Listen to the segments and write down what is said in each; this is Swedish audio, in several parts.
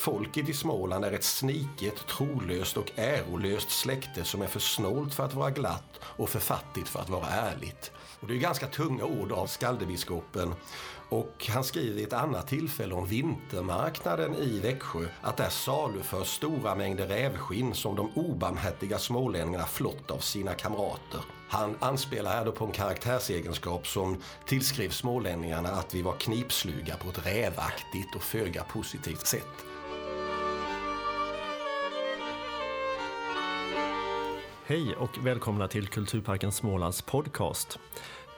folket i Småland är ett sniket, trolöst och ärolöst släkte som är för snålt för att vara glatt och för fattigt för att vara ärligt. Och det är ganska tunga ord av skaldebiskopen. Och han skriver i ett annat tillfälle om vintermarknaden i Växjö att där saluförs stora mängder rävskinn som de obarmhärtiga smålänningarna flott av sina kamrater. Han anspelar här då på en karaktärsegenskap som tillskrivs smålänningarna att vi var knipsluga på ett rävaktigt och föga positivt sätt. Hej och välkomna till Kulturparken Smålands podcast.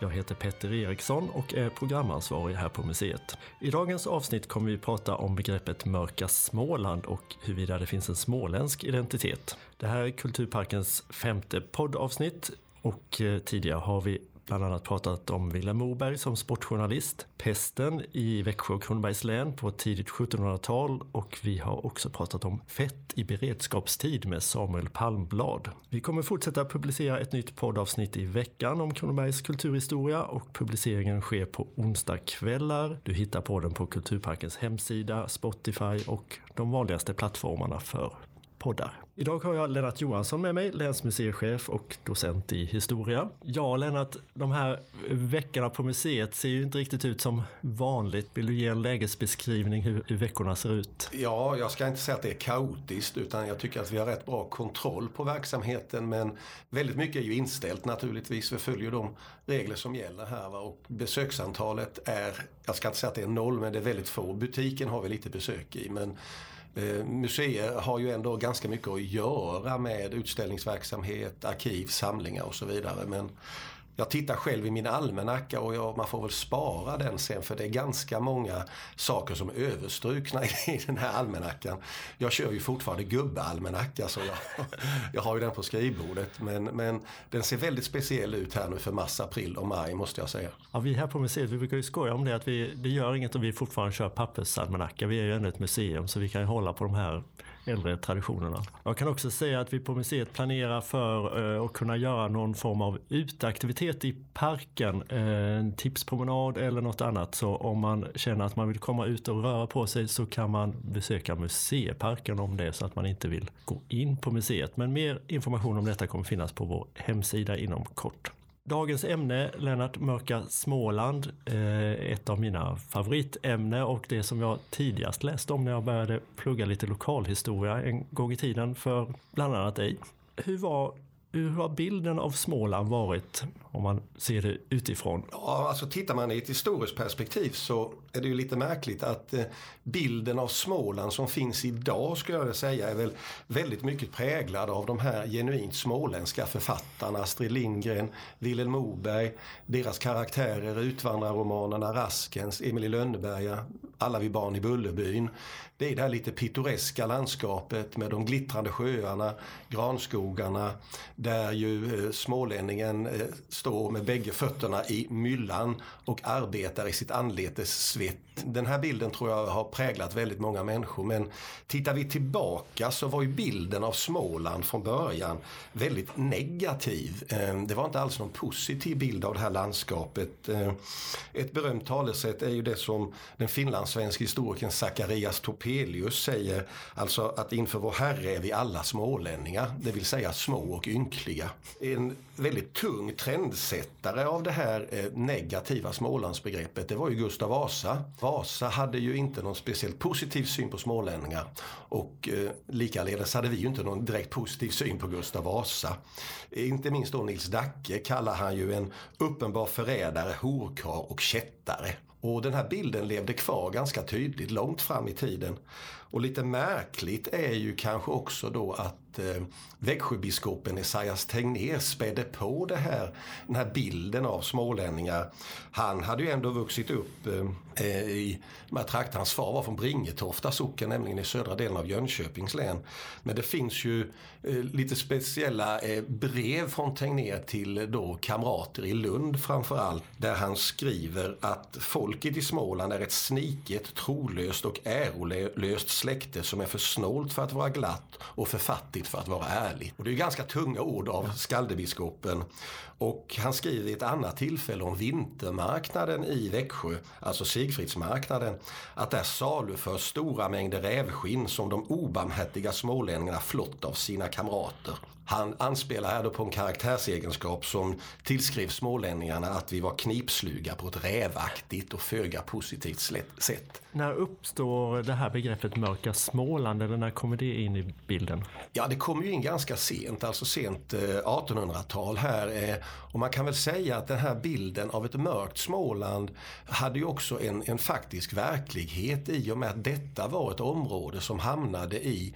Jag heter Petter Eriksson och är programansvarig här på museet. I dagens avsnitt kommer vi prata om begreppet mörka Småland och huruvida det finns en småländsk identitet. Det här är Kulturparkens femte poddavsnitt och eh, tidigare har vi bland annat pratat om Vilhelm Moberg som sportjournalist, pesten i Växjö och Kronobergs län på tidigt 1700-tal och vi har också pratat om fett i beredskapstid med Samuel Palmblad. Vi kommer fortsätta publicera ett nytt poddavsnitt i veckan om Kronobergs kulturhistoria och publiceringen sker på onsdagskvällar. Du hittar podden på Kulturparkens hemsida, Spotify och de vanligaste plattformarna för poddar. Idag har jag Lennart Johansson med mig, länsmuseichef och docent i historia. Ja, Lennart, de här veckorna på museet ser ju inte riktigt ut som vanligt. Vill du ge en lägesbeskrivning hur, hur veckorna ser ut? Ja, jag ska inte säga att det är kaotiskt utan jag tycker att vi har rätt bra kontroll på verksamheten men väldigt mycket är ju inställt naturligtvis. Vi följer de regler som gäller här va? och besöksantalet är, jag ska inte säga att det är noll men det är väldigt få. Butiken har vi lite besök i men Eh, museer har ju ändå ganska mycket att göra med utställningsverksamhet, arkiv, samlingar och så vidare. Men jag tittar själv i min almanacka och jag, man får väl spara den sen för det är ganska många saker som är överstrukna i den här almanackan. Jag kör ju fortfarande gubbealmanacka så jag, jag har ju den på skrivbordet. Men, men den ser väldigt speciell ut här nu för mars, april och maj måste jag säga. Ja, vi här på museet vi brukar ju skoja om det att vi, det gör inget om vi fortfarande kör pappersalmanacka. Vi är ju ändå ett museum så vi kan ju hålla på de här äldre traditionerna. Jag kan också säga att vi på museet planerar för eh, att kunna göra någon form av uteaktivitet i parken. Eh, en tipspromenad eller något annat. Så om man känner att man vill komma ut och röra på sig så kan man besöka museiparken om det är så att man inte vill gå in på museet. Men mer information om detta kommer finnas på vår hemsida inom kort. Dagens ämne, Lennart Mörka Småland, eh, ett av mina favoritämnen och det som jag tidigast läste om när jag började plugga lite lokalhistoria en gång i tiden för bland annat dig. Hur var hur har bilden av Småland varit om man ser det utifrån? Ja, alltså tittar man i ett historiskt perspektiv så är det ju lite märkligt att eh, bilden av Småland som finns idag skulle jag säga är väl väldigt mycket präglad av de här genuint småländska författarna Astrid Lindgren, Vilhelm Moberg, deras karaktärer, utvandrarromanerna Raskens, Emil i Lönneberga, Alla vi barn i Bullerbyn. Det är det här lite pittoreska landskapet med de glittrande sjöarna, granskogarna där ju eh, smålänningen eh, står med bägge fötterna i myllan och arbetar i sitt anletes svett. Den här bilden tror jag har präglat väldigt många människor men tittar vi tillbaka så var ju bilden av Småland från början väldigt negativ. Eh, det var inte alls någon positiv bild av det här landskapet. Eh, ett berömt talesätt är ju det som den finlandssvenske historikern Zacharias Topelius säger, alltså att inför vår Herre är vi alla smålänningar, det vill säga små och ynkliga. En väldigt tung trendsättare av det här eh, negativa Smålandsbegreppet det var ju Gustav Vasa. Vasa hade ju inte någon speciellt positiv syn på smålänningar och eh, likaledes hade vi ju inte någon direkt positiv syn på Gustav Vasa. Inte minst då Nils Dacke kallar han ju en uppenbar förrädare, horkar och kättare. Och den här bilden levde kvar ganska tydligt långt fram i tiden. Och lite märkligt är ju kanske också då att eh, Växjöbiskopen Esaias Tegnér spädde på det här, den här bilden av smålänningar. Han hade ju ändå vuxit upp eh, eh, i de här trakterna. Hans far var från Bringetofta socken, nämligen i södra delen av Jönköpings län. Men det finns ju eh, lite speciella eh, brev från Tegnér till eh, då kamrater i Lund framförallt. Där han skriver att folket i Småland är ett sniket, trolöst och ärolöst släkte som är för snålt för att vara glatt och för fattigt för att vara ärligt. Och det är ganska tunga ord av skaldebiskopen. Och han skriver i ett annat tillfälle om vintermarknaden i Växjö, alltså Sigfridsmarknaden, att där saluförs stora mängder rävskinn som de obarmhärtiga smålänningarna flott av sina kamrater. Han anspelar här då på en karaktärsegenskap som tillskrivs smålänningarna att vi var knipsluga på ett rävaktigt och föga positivt sätt. När uppstår det här begreppet mörka Småland eller när kommer det in i bilden? Ja, det kommer ju in ganska sent, alltså sent 1800-tal eh, här. Eh, och man kan väl säga att den här bilden av ett mörkt Småland hade ju också en, en faktisk verklighet i och med att detta var ett område som hamnade i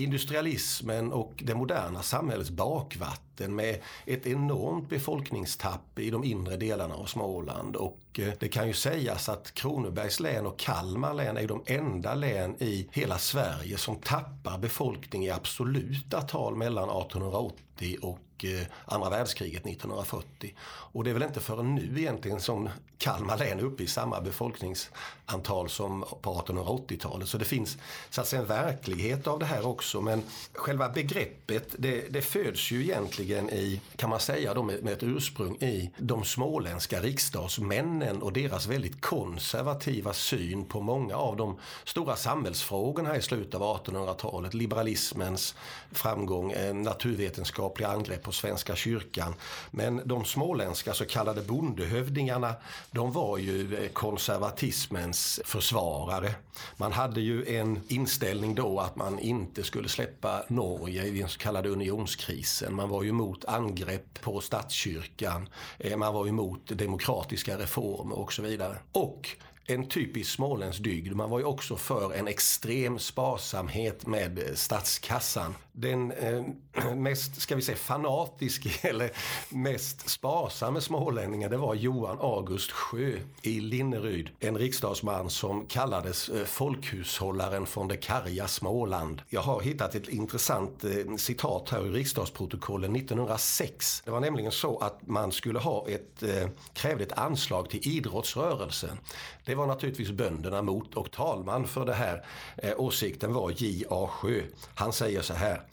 industrialismen och det moderna samhällets bakvatten med ett enormt befolkningstapp i de inre delarna av Småland. Och eh, det kan ju sägas att Kronobergs län och Kalmar län är de enda län i hela Sverige som tappar befolkning i absoluta tal mellan 1880 och eh, andra världskriget 1940. Och det är väl inte förrän nu egentligen som Kalmar län är uppe i samma befolkningsantal som på 1880-talet. Så det finns så att säga en verklighet av det här också. Men själva begreppet det, det föds ju egentligen i, kan man säga då med, med ett ursprung i de småländska riksdagsmännen och deras väldigt konservativa syn på många av de stora samhällsfrågorna här i slutet av 1800-talet. Liberalismens framgång, eh, naturvetenskapliga angrepp på Svenska kyrkan. Men de småländska så kallade bondehövdingarna de var ju eh, konservatismens försvarare. Man hade ju en inställning då att man inte skulle släppa Norge i den så kallade unionskrisen. Man var ju emot angrepp på statskyrkan. Eh, man var emot demokratiska reformer och så vidare. Och en typisk småländsk dygd. Man var ju också för en extrem sparsamhet med statskassan. Den eh, mest, ska vi säga, fanatiske eller mest sparsamme smålänningen det var Johan August Sjö i Linneryd. En riksdagsman som kallades eh, folkhushållaren från det karga Småland. Jag har hittat ett intressant eh, citat här ur riksdagsprotokollen 1906. Det var nämligen så att man skulle ha ett, eh, krävde ett anslag till idrottsrörelsen. Det var naturligtvis bönderna mot och talman för det här eh, åsikten var J.A. Sjö. Han säger så här.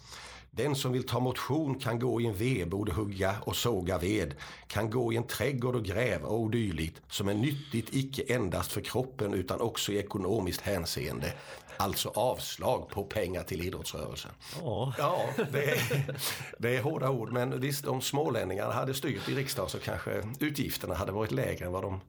Den som vill ta motion kan gå i en vedbod och hugga och såga ved, kan gå i en trädgård och gräva och dylikt, som är nyttigt icke endast för kroppen utan också i ekonomiskt hänseende. Alltså avslag på pengar till idrottsrörelsen. Oh. Ja, det är, det är hårda ord. Men visst, om smålänningarna hade styrt i riksdagen så kanske utgifterna hade varit lägre än vad de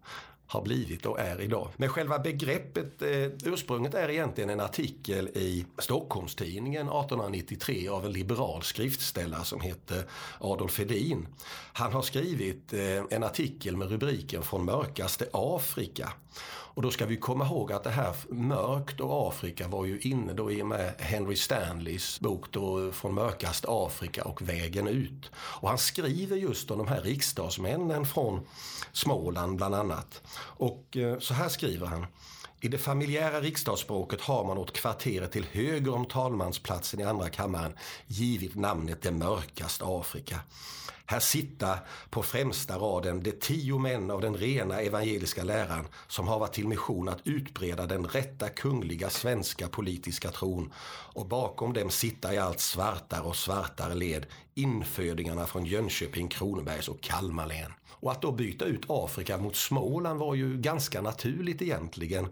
har blivit och är idag. Men själva begreppet, eh, ursprunget är egentligen en artikel i Stockholmstidningen 1893 av en liberal skriftställare som heter Adolf Hedin. Han har skrivit eh, en artikel med rubriken Från mörkaste Afrika. Och då ska vi komma ihåg att det här mörkt och Afrika var ju inne då i och med Henry Stanleys bok då Från mörkast Afrika och vägen ut. Och han skriver just om de här riksdagsmännen från Småland bland annat. Och eh, så här skriver han. I det familjära riksdagsspråket har man åt kvarteret till höger om talmansplatsen i andra kammaren givit namnet det mörkaste Afrika. Här sitta på främsta raden de tio män av den rena evangeliska läran som har varit till mission att utbreda den rätta kungliga svenska politiska tron och bakom dem sitta i allt svartare och svartare led infödingarna från Jönköping, Kronobergs och Kalmar län. Och att då byta ut Afrika mot Småland var ju ganska naturligt egentligen.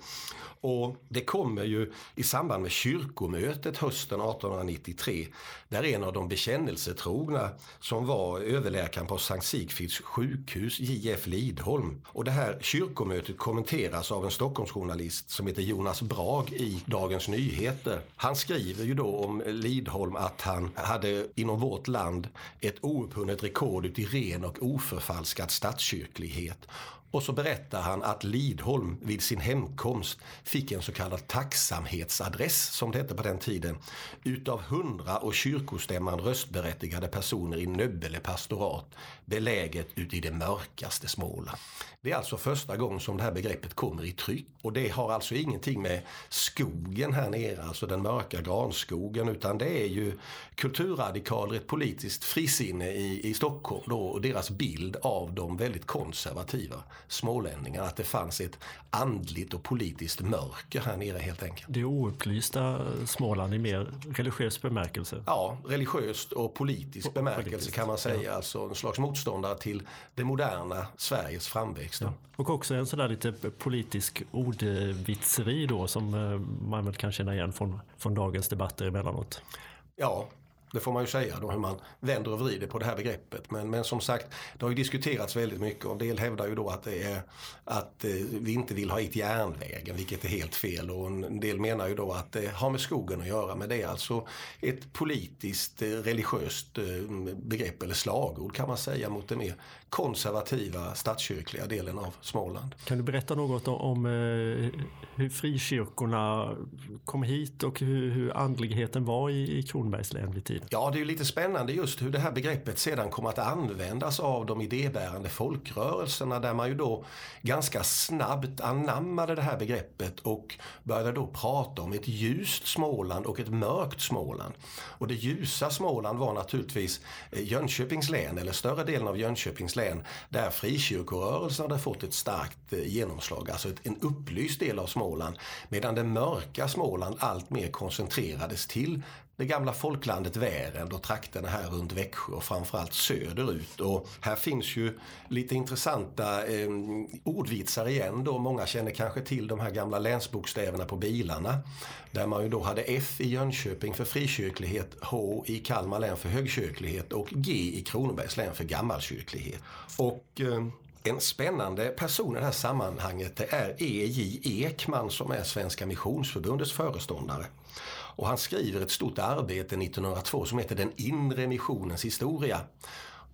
Och det kommer ju i samband med kyrkomötet hösten 1893 där en av de bekännelsetrogna som var överläkaren på Sankt Sigfrids sjukhus, J.F. Lidholm. Och det här kyrkomötet kommenteras av en Stockholmsjournalist som heter Jonas Brag i Dagens Nyheter. Han skriver ju då om Lidholm att han hade inom vårt land ett oupphunnet rekord i ren och oförfalskad statskyrklighet och så berättar han att Lidholm vid sin hemkomst fick en så kallad tacksamhetsadress, som det hette på den tiden, utav hundra och kyrkostämman röstberättigade personer i Nöbbele pastorat, beläget ute i det mörkaste Småland. Det är alltså första gången som det här begreppet kommer i tryck. Och det har alltså ingenting med skogen här nere, alltså den mörka granskogen, utan det är ju kulturradikaler, ett politiskt frisinne i, i Stockholm då, och deras bild av de väldigt konservativa smålänningar att det fanns ett andligt och politiskt mörker här nere helt enkelt. Det oupplysta Småland i mer religiös bemärkelse? Ja, religiöst och politisk och, bemärkelse politiskt. kan man säga. Ja. Alltså en slags motståndare till det moderna Sveriges framväxt. Ja. Och också en sådär lite politisk ordvitseri då som eh, man väl kan känna igen från, från dagens debatter emellanåt. Ja, det får man ju säga då hur man vänder och vrider på det här begreppet. Men, men som sagt, det har ju diskuterats väldigt mycket och en del hävdar ju då att det är att eh, vi inte vill ha hit järnvägen, vilket är helt fel. Och en del menar ju då att det har med skogen att göra. Men det är alltså ett politiskt, eh, religiöst eh, begrepp eller slagord kan man säga mot det mer konservativa statskyrkliga delen av Småland. Kan du berätta något om, om hur frikyrkorna kom hit och hur, hur andligheten var i, i Kronobergs län vid tiden? Ja, det är lite spännande just hur det här begreppet sedan kom att användas av de idébärande folkrörelserna där man ju då ganska snabbt anammade det här begreppet och började då prata om ett ljust Småland och ett mörkt Småland. Och det ljusa Småland var naturligtvis eh, Jönköpings län, eller större delen av Jönköpings län, där frikyrkorörelsen hade fått ett starkt eh, genomslag, alltså en upplyst del av Småland. Medan det mörka Småland allt mer koncentrerades till det gamla folklandet Värend och trakterna här runt Växjö och framförallt söderut. Och här finns ju lite intressanta eh, ordvitsar igen då. Många känner kanske till de här gamla länsbokstäverna på bilarna. Där man ju då hade F i Jönköping för frikyrklighet, H i Kalmar län för högkyrklighet och G i Kronobergs län för gammalkyrklighet. Och eh, en spännande person i det här sammanhanget det är E.J. Ekman som är Svenska Missionsförbundets föreståndare. Och han skriver ett stort arbete 1902 som heter Den inre missionens historia.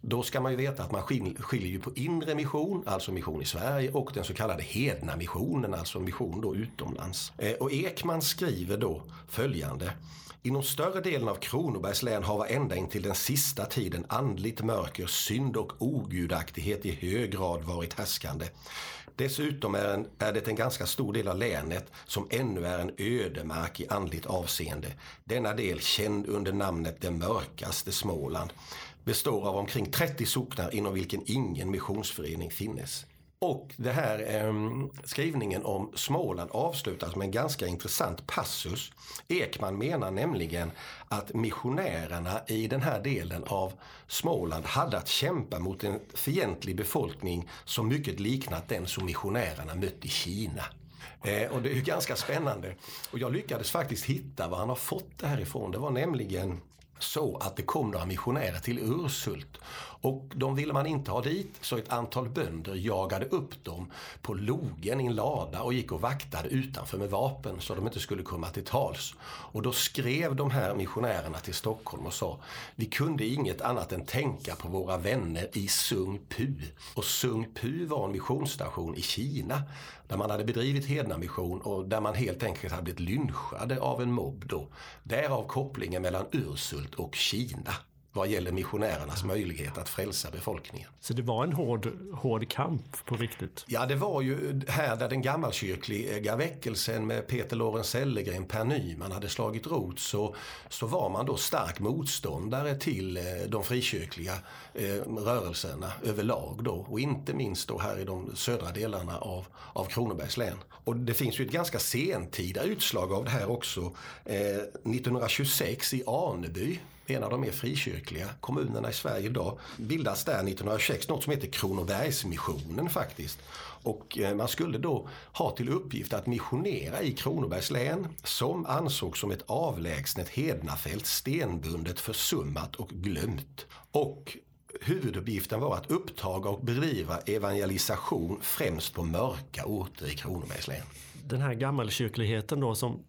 Då ska man ju veta att man skiljer ju på inre mission, alltså mission i Sverige, och den så kallade hedna missionen, alltså mission då utomlands. Eh, och Ekman skriver då följande. Inom större delen av Kronobergs län har ända in till den sista tiden andligt mörker, synd och ogudaktighet i hög grad varit härskande. Dessutom är, en, är det en ganska stor del av länet som ännu är en ödemark i andligt avseende. Denna del, känd under namnet det mörkaste Småland, består av omkring 30 socknar inom vilken ingen missionsförening finnes. Och det här eh, skrivningen om Småland avslutas med en ganska intressant passus. Ekman menar nämligen att missionärerna i den här delen av Småland hade att kämpa mot en fientlig befolkning som mycket liknat den som missionärerna mött i Kina. Eh, och det är ju ganska spännande. Och jag lyckades faktiskt hitta var han har fått det här ifrån. Det var nämligen så att det kom några missionärer till Urshult och de ville man inte ha dit så ett antal bönder jagade upp dem på logen i en lada och gick och vaktade utanför med vapen så de inte skulle komma till tals. Och då skrev de här missionärerna till Stockholm och sa Vi kunde inget annat än tänka på våra vänner i Sung Pu. Och Sung Pu var en missionsstation i Kina där man hade bedrivit hednamission och där man helt enkelt hade blivit lynchade av en mobb då. Därav kopplingen mellan Ursult och Kina vad gäller missionärernas möjlighet att frälsa befolkningen. Så det var en hård, hård kamp på riktigt? Ja, det var ju här där den gammalkyrkliga väckelsen med Peter Lorenz Sellegren, Per Nyman hade slagit rot så, så var man då stark motståndare till eh, de frikyrkliga eh, rörelserna överlag då och inte minst då här i de södra delarna av, av Kronobergs län. Och det finns ju ett ganska sentida utslag av det här också. Eh, 1926 i Aneby en av de mer frikyrkliga kommunerna i Sverige idag, bildas där 1926 något som heter Kronobergsmissionen faktiskt. Och eh, man skulle då ha till uppgift att missionera i Kronobergs län som ansågs som ett avlägsnet hednafält, stenbundet, försummat och glömt. Och huvuduppgiften var att upptaga och bedriva evangelisation främst på mörka orter i Kronobergs län. Den här gammalkyrkligheten då som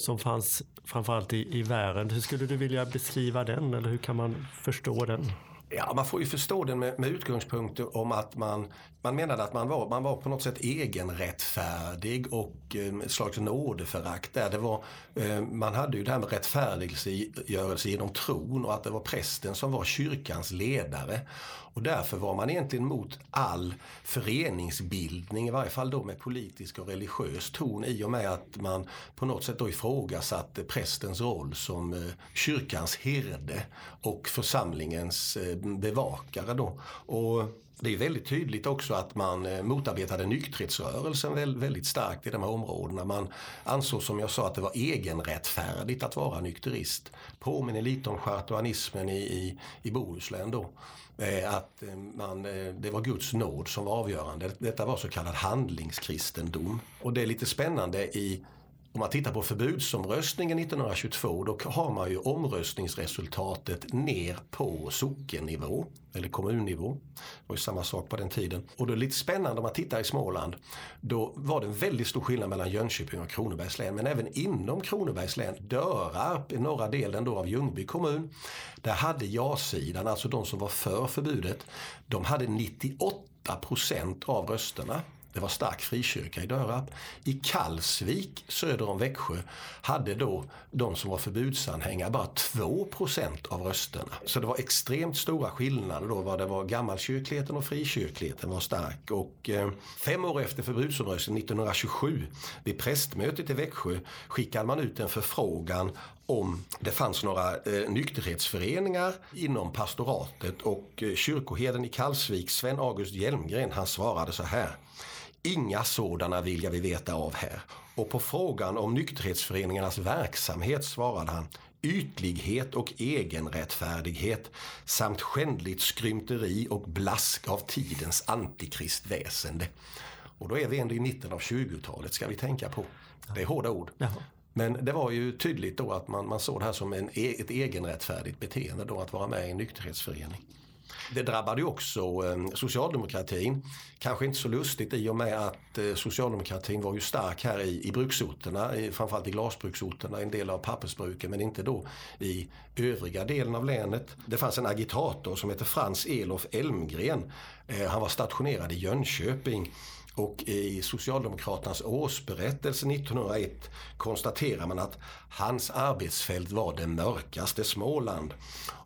som fanns framförallt i, i världen. Hur skulle du vilja beskriva den eller hur kan man förstå den? Ja, man får ju förstå den med, med utgångspunkt om att man, man menade att man var, man var på något sätt egenrättfärdig och eh, ett slags nådeförakt där. Det var, eh, man hade ju det här med rättfärdiggörelse genom tron och att det var prästen som var kyrkans ledare. Och därför var man egentligen mot all föreningsbildning, i varje fall då med politisk och religiös ton i och med att man på något sätt då ifrågasatte prästens roll som eh, kyrkans herde och församlingens eh, bevakare då. Och det är väldigt tydligt också att man eh, motarbetade nykterhetsrörelsen väldigt starkt i de här områdena. Man ansåg som jag sa att det var egenrättfärdigt att vara nykterist. Påminner lite om chartuanismen i, i, i Bohuslän då. Eh, att eh, man, det var Guds nåd som var avgörande. Detta var så kallad handlingskristendom. Och det är lite spännande i om man tittar på förbudsomröstningen 1922 då har man ju omröstningsresultatet ner på sockennivå eller kommunnivå. Det var ju samma sak på den tiden. Och då är det lite spännande om man tittar i Småland. Då var det en väldigt stor skillnad mellan Jönköping och Kronobergs län. Men även inom Kronobergs län, Dörarp, i norra delen då av Ljungby kommun. Där hade ja-sidan, alltså de som var för förbudet, de hade 98 procent av rösterna. Det var stark frikyrka i Dörrarp. I Kalsvik söder om Växjö hade då de som var förbudsanhängare bara 2% av rösterna. Så det var extremt stora skillnader då vad det var gammalkyrkligheten och frikyrkligheten var stark. Och eh, fem år efter förbudsomröstningen 1927 vid prästmötet i Växjö skickade man ut en förfrågan om det fanns några eh, nykterhetsföreningar inom pastoratet och eh, kyrkoherden i Kalsvik, Sven August Hjelmgren, han svarade så här. Inga sådana vill jag vi veta av här. Och på frågan om nykterhetsföreningarnas verksamhet svarade han ytlighet och egenrättfärdighet samt skändligt skrymteri och blask av tidens antikristväsende. Och då är vi ändå i mitten av 20-talet ska vi tänka på. Det är hårda ord. Jaha. Men det var ju tydligt då att man, man såg det här som en, e, ett egenrättfärdigt beteende då att vara med i en nykterhetsförening. Det drabbade ju också eh, socialdemokratin. Kanske inte så lustigt i och med att eh, socialdemokratin var ju stark här i, i bruksorterna, i, framförallt i glasbruksorterna, en del av pappersbruken men inte då i övriga delen av länet. Det fanns en agitator som hette Frans Elof Elmgren. Eh, han var stationerad i Jönköping och i Socialdemokraternas årsberättelse 1901 konstaterar man att hans arbetsfält var det mörkaste Småland.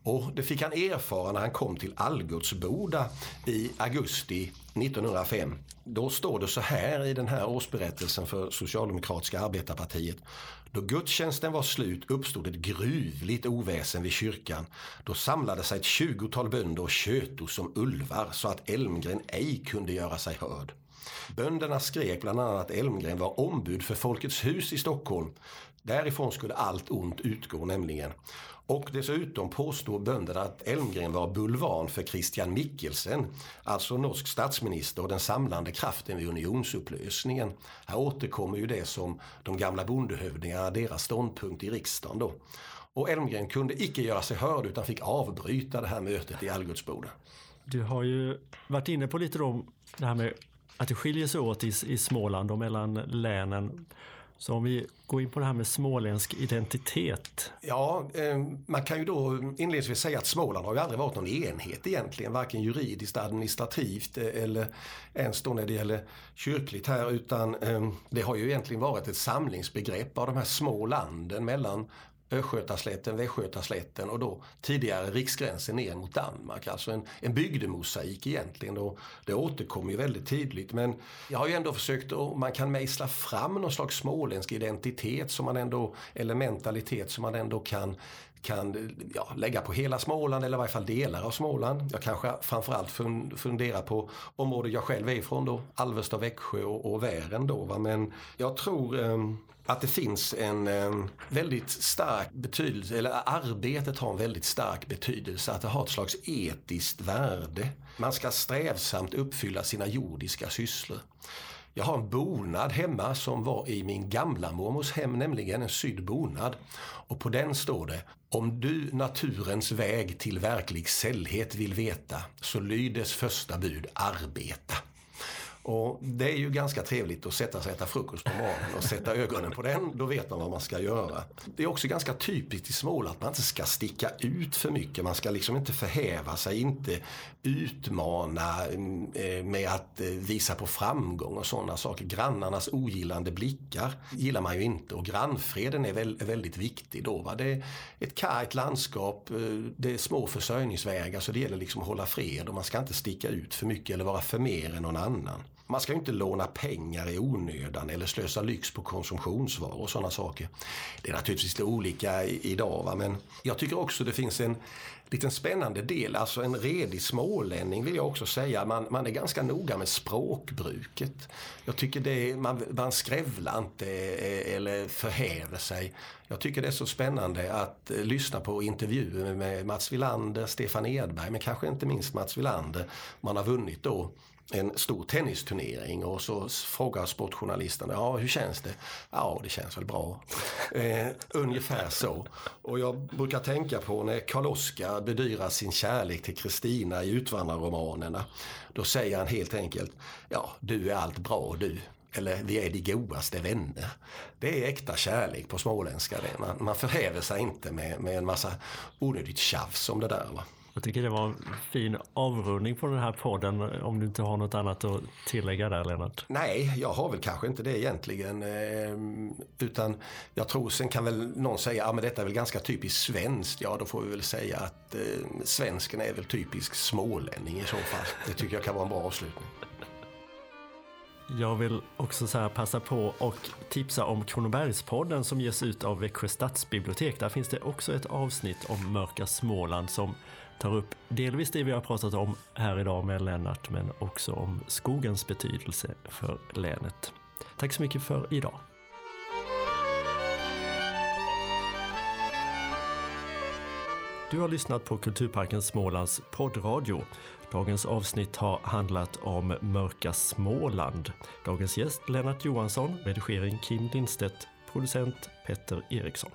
Och det fick han erfara när han kom till Algutsboda i augusti 1905. Då står det så här i den här årsberättelsen för Socialdemokratiska arbetarpartiet. Då gudstjänsten var slut uppstod ett gruvligt oväsen vid kyrkan. Då samlade sig ett tjugotal bönder och tjöto som ulvar så att Elmgren ej kunde göra sig hörd. Bönderna skrek bland annat att Elmgren var ombud för Folkets hus i Stockholm. Därifrån skulle allt ont utgå nämligen. Och dessutom påstod bönderna att Elmgren var bulvan för Christian Mikkelsen, alltså norsk statsminister och den samlande kraften vid unionsupplösningen. Här återkommer ju det som de gamla bondehövdingarna, deras ståndpunkt i riksdagen då. Och Elmgren kunde icke göra sig hörd utan fick avbryta det här mötet i Algutsboda. Du har ju varit inne på lite om det här med att det skiljer sig åt i, i Småland och mellan länen. Så om vi går in på det här med småländsk identitet. Ja, eh, man kan ju då inledningsvis säga att Småland har ju aldrig varit någon enhet egentligen, varken juridiskt, administrativt eh, eller ens då när det gäller kyrkligt här, utan eh, det har ju egentligen varit ett samlingsbegrepp av de här små landen mellan Östgötaslätten, Västgötaslätten och då tidigare riksgränsen ner mot Danmark. Alltså en, en bygdemosaik egentligen och det återkommer ju väldigt tydligt. Men jag har ju ändå försökt att man kan mejsla fram någon slags småländsk identitet som man ändå, eller mentalitet som man ändå kan kan ja, lägga på hela Småland eller i varje fall delar av Småland. Jag kanske framförallt funderar på området jag själv är ifrån då, Alvesta, Växjö och, och Vären då. Va? Men jag tror um, att det finns en eh, väldigt stark betydelse, eller arbetet har en väldigt stark betydelse, att det har ett slags etiskt värde. Man ska strävsamt uppfylla sina jordiska sysslor. Jag har en bonad hemma som var i min gamla mormors hem, nämligen en sydd bonad. Och på den står det Om du naturens väg till verklig sällhet vill veta, så lydes första bud arbeta. Och det är ju ganska trevligt att sätta sig och äta frukost på morgonen och sätta ögonen på den. Då vet man vad man ska göra. Det är också ganska typiskt i Småland att man inte ska sticka ut för mycket. Man ska liksom inte förhäva sig, inte utmana eh, med att eh, visa på framgång och sådana saker. Grannarnas ogillande blickar gillar man ju inte och grannfreden är väldigt viktig då. Va? Det är ett kargt landskap, eh, det är små försörjningsvägar så det gäller liksom att hålla fred och man ska inte sticka ut för mycket eller vara för mer än någon annan man ska ju inte låna pengar i onödan eller slösa lyx på konsumtionsvaror och sådana saker. Det är naturligtvis lite olika idag va? men jag tycker också det finns en liten spännande del, alltså en redig smålänning vill jag också säga. Man, man är ganska noga med språkbruket. Jag tycker det, man, man skrävlar inte eh, eller förhäver sig. Jag tycker det är så spännande att eh, lyssna på intervjuer med Mats Wilander, Stefan Edberg, men kanske inte minst Mats Wilander. Man har vunnit då en stor tennisturnering och så frågar sportjournalisten, ja hur känns det? Ja det känns väl bra. Eh, ungefär så. Och jag brukar tänka på när Karl-Oskar bedyrar sin kärlek till Kristina i Utvandrarromanerna. Då säger han helt enkelt, ja du är allt bra du. Eller vi är de godaste vänner. Det är äkta kärlek på småländska. Det. Man, man förhäver sig inte med, med en massa onödigt tjafs om det där. Va? Jag tycker det var en fin avrundning på den här podden om du inte har något annat att tillägga där Lennart? Nej, jag har väl kanske inte det egentligen. Eh, utan jag tror, sen kan väl någon säga att ah, detta är väl ganska typiskt svenskt. Ja, då får vi väl säga att eh, svensken är väl typisk smålänning i så fall. Det tycker jag kan vara en bra avslutning. Jag vill också så passa på och tipsa om Kronobergspodden som ges ut av Växjö stadsbibliotek. Där finns det också ett avsnitt om mörka Småland som tar upp delvis det vi har pratat om här idag med Lennart men också om skogens betydelse för länet. Tack så mycket för idag. Du har lyssnat på Kulturparken Smålands poddradio. Dagens avsnitt har handlat om mörka Småland. Dagens gäst Lennart Johansson, redigering Kim Lindstedt, producent Petter Eriksson.